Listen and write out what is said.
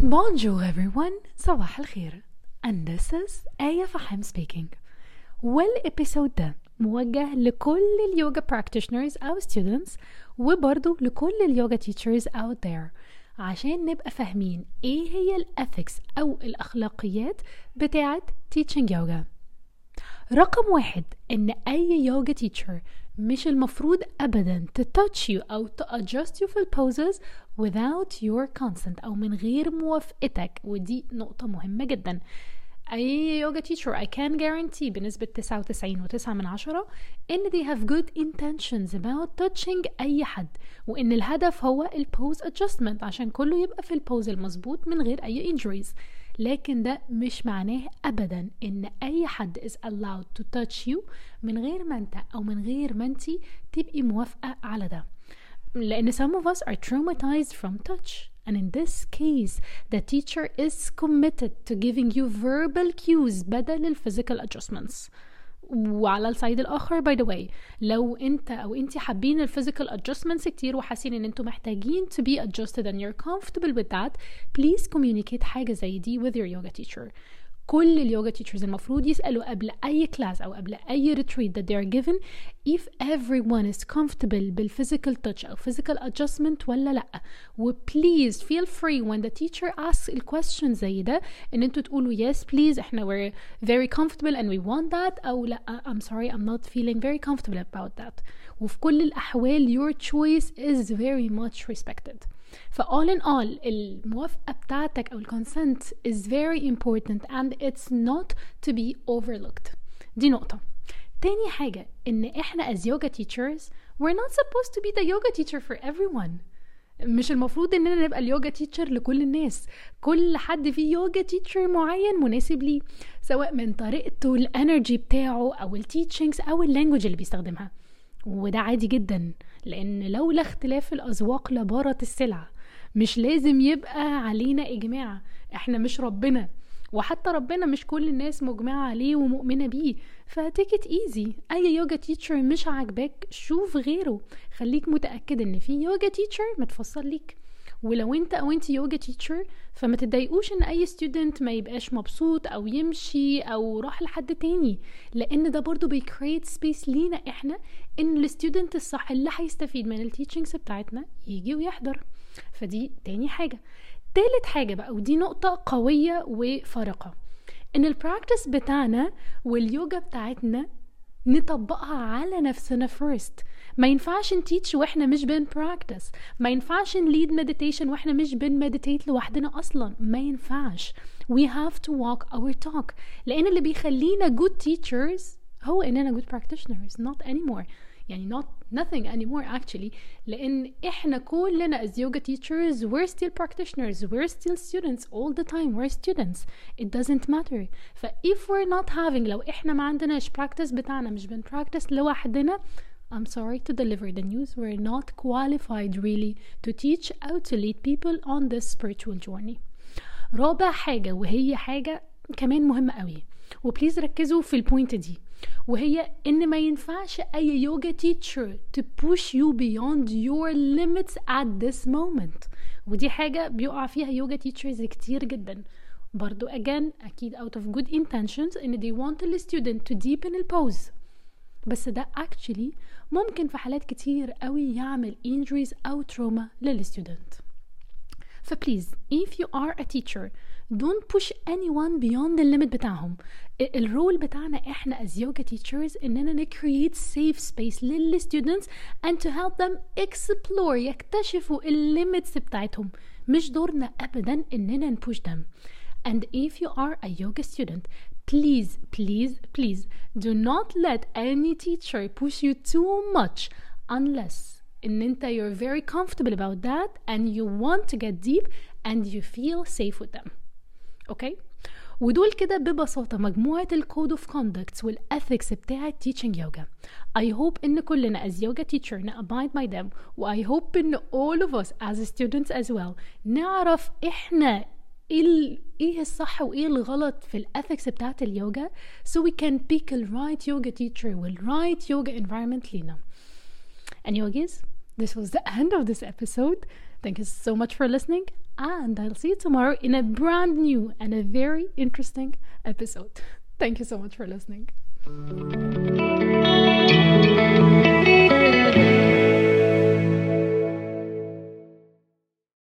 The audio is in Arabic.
Bonjour everyone, صباح الخير and this is آية فحام speaking. والإبيسود ده موجه لكل اليوجا practitioners أو students وبرضو لكل اليوجا teachers out there. عشان نبقى فاهمين إيه هي الأثكس أو الأخلاقيات بتاعة teaching yoga. رقم واحد إن أي يوجا teacher مش المفروض touch you أو to adjust you في البوزز without your consent أو من غير موافقتك. ودي نقطة مهمة جدا. أي يوجا teacher I can guarantee بنسبة 99 و9 من عشرة إن they have good intentions about touching أي حد وإن الهدف هو البوز adjustment عشان كله يبقى في البوز المظبوط من غير أي injuries. لكن ده مش معناه أبدا إن أي حد is allowed to touch you من غير ما أنت أو من غير ما أنت تبقي موافقة على ده لأن some of us are traumatized from touch and in this case the teacher is committed to giving you verbal cues بدل ال physical adjustments وعلى ال side الآخر by the way لو انت أو انت حابين ال physical adjustments كتير وحاسين ان أنتم محتاجين to be adjusted and you're comfortable with that please communicate حاجة زي دي with your yoga teacher كل اليوجا teachers المفروض يسألوا قبل أي class أو قبل أي retreat that they are given if everyone is comfortable بالphysical touch أو physical adjustment ولا لأ و please feel free when the teacher asks الquestion زي ده إن أنتوا تقولوا yes please إحنا we're very comfortable and we want that أو لأ I'm sorry I'm not feeling very comfortable about that وفي كل الأحوال your choice is very much respected ف all in all الموافقة بتاعتك أو الكونسنت is very important and it's not to be overlooked. دي نقطة. تاني حاجة إن إحنا as yoga teachers we're not supposed to be the yoga teacher for everyone. مش المفروض إننا نبقى اليوجا teacher لكل الناس. كل حد فيه يوجا teacher معين مناسب ليه سواء من طريقته ال energy بتاعه أو ال teachings أو ال language اللي بيستخدمها. وده عادي جدا لأن لولا اختلاف الاذواق لبارت السلع مش لازم يبقى علينا إجماع. إحنا مش ربنا. وحتى ربنا مش كل الناس مجمعة عليه ومؤمنة بيه. ف take it easy. أي يوجا teacher مش عاجباك شوف غيره. خليك متأكد إن في يوجا teacher متفصل ليك. ولو أنت أو أنت يوجا teacher فما تتضايقوش إن أي student ما يبقاش مبسوط أو يمشي أو راح لحد تاني. لأن ده برضو بي create space لينا إحنا إن ال student الصح اللي هيستفيد من ال teachings بتاعتنا يجي ويحضر. فدي تاني حاجة. تالت حاجة بقى ودي نقطة قوية وفارقة. إن ال practice بتاعنا واليوجا بتاعتنا نطبقها على نفسنا first. ما ينفعش ن teach وإحنا مش بن practice ما ينفعش ن lead meditation وإحنا مش بن meditate لوحدنا أصلا. ما ينفعش. We have to walk our talk. لأن اللي بيخلينا good teachers هو إننا good practitioners not anymore. يعني not nothing anymore actually لان احنا كلنا as yoga teachers we're still practitioners we're still students all the time we're students it doesn't matter ف if we're not having لو احنا ما عندناش practice بتاعنا مش بن practice لوحدنا I'm sorry to deliver the news we're not qualified really to teach how to lead people on this spiritual journey رابع حاجة وهي حاجة كمان مهمة قوي. و please ركزوا في ال point دي. وهي إن ما ينفعش أي يوجا teacher to push you beyond your limits at this moment ودي حاجة بيقع فيها يوجا teachers كتير جدا. برضو again أكيد out of good intentions إن they want the student to deepen the pose. بس ده actually ممكن في حالات كتير قوي يعمل injuries أو trauma لل student ف please if you are a teacher don't push anyone beyond the limit بتاعهم الرول بتاعنا احنا as yoga teachers اننا ن create safe space لل students and to help them explore يكتشفوا limits بتاعتهم مش دورنا ابدا اننا ن push them and if you are a yoga student please please please do not let any teacher push you too much unless ان انت you're very comfortable about that and you want to get deep and you feel safe with them اوكي ودول كده ببساطة مجموعة الكود اوف كوندكتس والاثكس بتاعة teaching yoga I hope ان كلنا as yoga teacher ن abide by them و I hope ان all of us as students as well نعرف احنا ايه ال- ايه الصح وايه الغلط في الاثكس بتاعت اليوجا so we can pick the right yoga teacher وال right yoga environment لينا and yogis this was the end of this episode. Thank you so much for listening, and I'll see you tomorrow in a brand new and a very interesting episode. Thank you so much for listening.